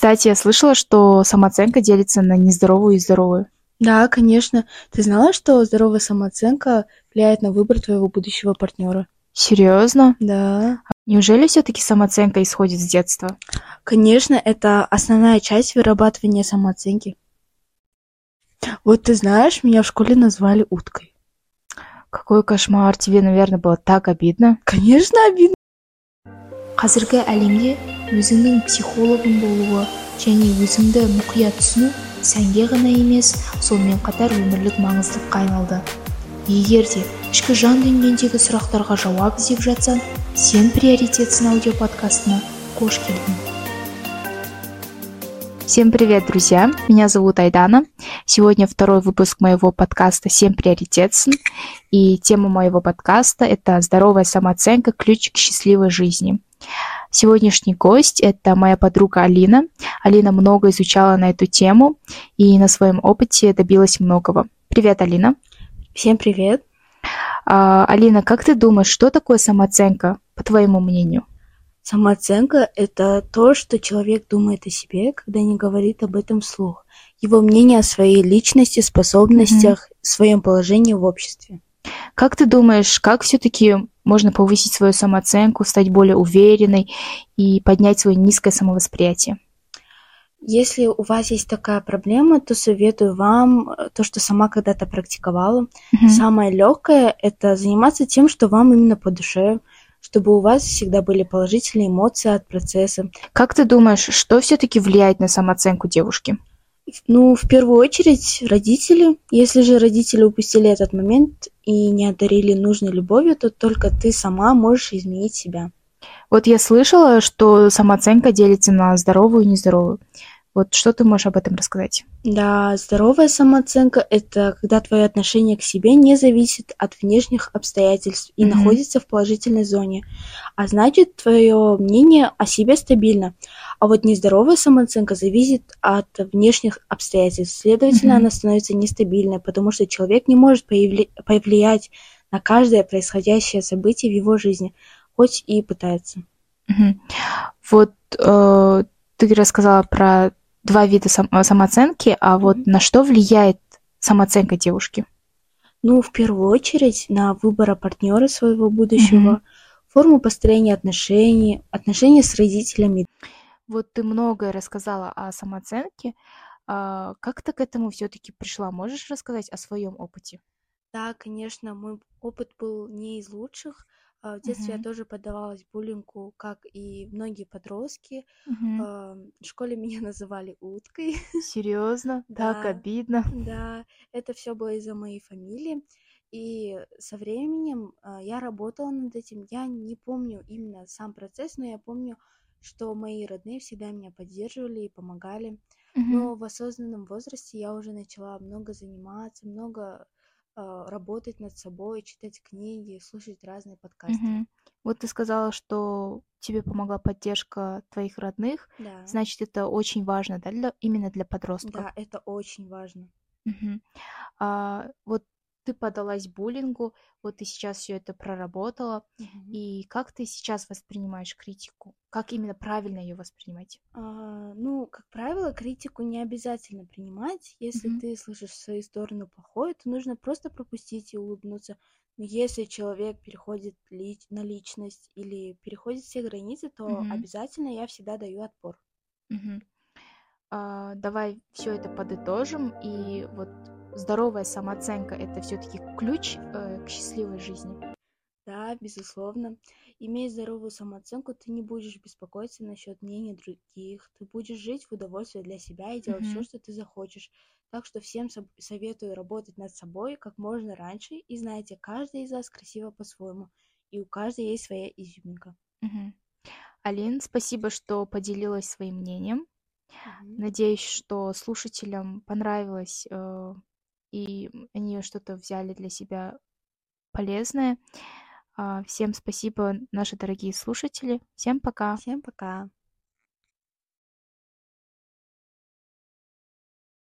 Кстати, я слышала, что самооценка делится на нездоровую и здоровую. Да, конечно. Ты знала, что здоровая самооценка влияет на выбор твоего будущего партнера? Серьезно? Да. Неужели все-таки самооценка исходит с детства? Конечно, это основная часть вырабатывания самооценки. Вот ты знаешь, меня в школе назвали уткой. Какой кошмар, тебе, наверное, было так обидно. Конечно, обидно. қазіргі әлемде өзіңнің психологың болуы және өзіңді мұқият түсіну сәнге ғана емес сонымен қатар өмірлік маңыздылыққа айналды егер де ішкі жан дүниеңдегі сұрақтарға жауап іздеп жатсаң сен приоритетсің аудиоподкастына қош келдің Всем привет, друзья! Меня зовут Айдана. Сегодня второй выпуск моего подкаста «Семь приоритетсен». И тема моего подкаста – это «Здоровая самооценка. Ключ к счастливой жизни». Сегодняшний гость – это моя подруга Алина. Алина много изучала на эту тему и на своем опыте добилась многого. Привет, Алина. Всем привет. А, Алина, как ты думаешь, что такое самооценка, по твоему мнению? Самооценка – это то, что человек думает о себе, когда не говорит об этом вслух. Его мнение о своей личности, способностях, mm-hmm. своем положении в обществе. Как ты думаешь, как все-таки можно повысить свою самооценку, стать более уверенной и поднять свое низкое самовосприятие? Если у вас есть такая проблема, то советую вам э, то, что сама когда-то практиковала. Mm-hmm. Самое легкое – это заниматься тем, что вам именно по душе, чтобы у вас всегда были положительные эмоции от процесса. Как ты думаешь, что все-таки влияет на самооценку девушки? Ну, в первую очередь, родители. Если же родители упустили этот момент и не одарили нужной любовью, то только ты сама можешь изменить себя. Вот я слышала, что самооценка делится на здоровую и нездоровую. Вот что ты можешь об этом рассказать? Да, здоровая самооценка – это когда твое отношение к себе не зависит от внешних обстоятельств и mm-hmm. находится в положительной зоне. А значит, твое мнение о себе стабильно. А вот нездоровая самооценка зависит от внешних обстоятельств. Следовательно, mm-hmm. она становится нестабильной, потому что человек не может повли- повлиять на каждое происходящее событие в его жизни, хоть и пытается. Mm-hmm. Вот э, ты рассказала про два вида сам, э, самооценки, а вот mm-hmm. на что влияет самооценка девушки? Ну, в первую очередь, на выбор партнера своего будущего, mm-hmm. форму построения отношений, отношения с родителями. Вот ты многое рассказала о самооценке. А как ты к этому все-таки пришла? Можешь рассказать о своем опыте? Да, конечно, мой опыт был не из лучших. А, в детстве я Мгм. тоже поддавалась буллингу, как и многие подростки. А, В школе меня называли уткой. Серьезно? Так Да, обидно. да, это все было из-за моей фамилии. И со временем а, я работала над этим. Я не помню именно сам процесс, но я помню, что мои родные всегда меня поддерживали и помогали. Мгм. Но в осознанном возрасте я уже начала много заниматься, много работать над собой, читать книги, слушать разные подкасты. Мгм. Вот ты сказала, что тебе помогла поддержка твоих родных. Да, Значит, это очень важно, да, для, именно для подростков. да, это очень важно. Мгм. А, вот ты подалась буллингу, вот ты сейчас все это проработала, Мгм. и как ты сейчас воспринимаешь критику? Как именно правильно ее воспринимать? А, ну, как правило, критику не обязательно принимать. Если Мгм. ты слышишь свою сторону плохое, то нужно просто пропустить и улыбнуться. Но если человек переходит ли- на личность или переходит все границы, то Мгм. обязательно я всегда даю отпор. Мгм. А, давай все это подытожим. И вот здоровая самооценка это все-таки ключ э, к счастливой жизни. Да, безусловно. Имея здоровую самооценку, ты не будешь беспокоиться насчет мнений других. Ты будешь жить в удовольствие для себя и делать все, Мгм. что ты захочешь. Так что всем советую работать над собой как можно раньше. И знаете, каждая из вас красива по-своему. И у каждой есть своя изюминка. Мгм. Алин, спасибо, что поделилась своим мнением. Мгм. Надеюсь, что слушателям понравилось, э, и они что-то взяли для себя полезное. А, Всем спасибо, наши дорогие слушатели. Всем пока. Всем пока.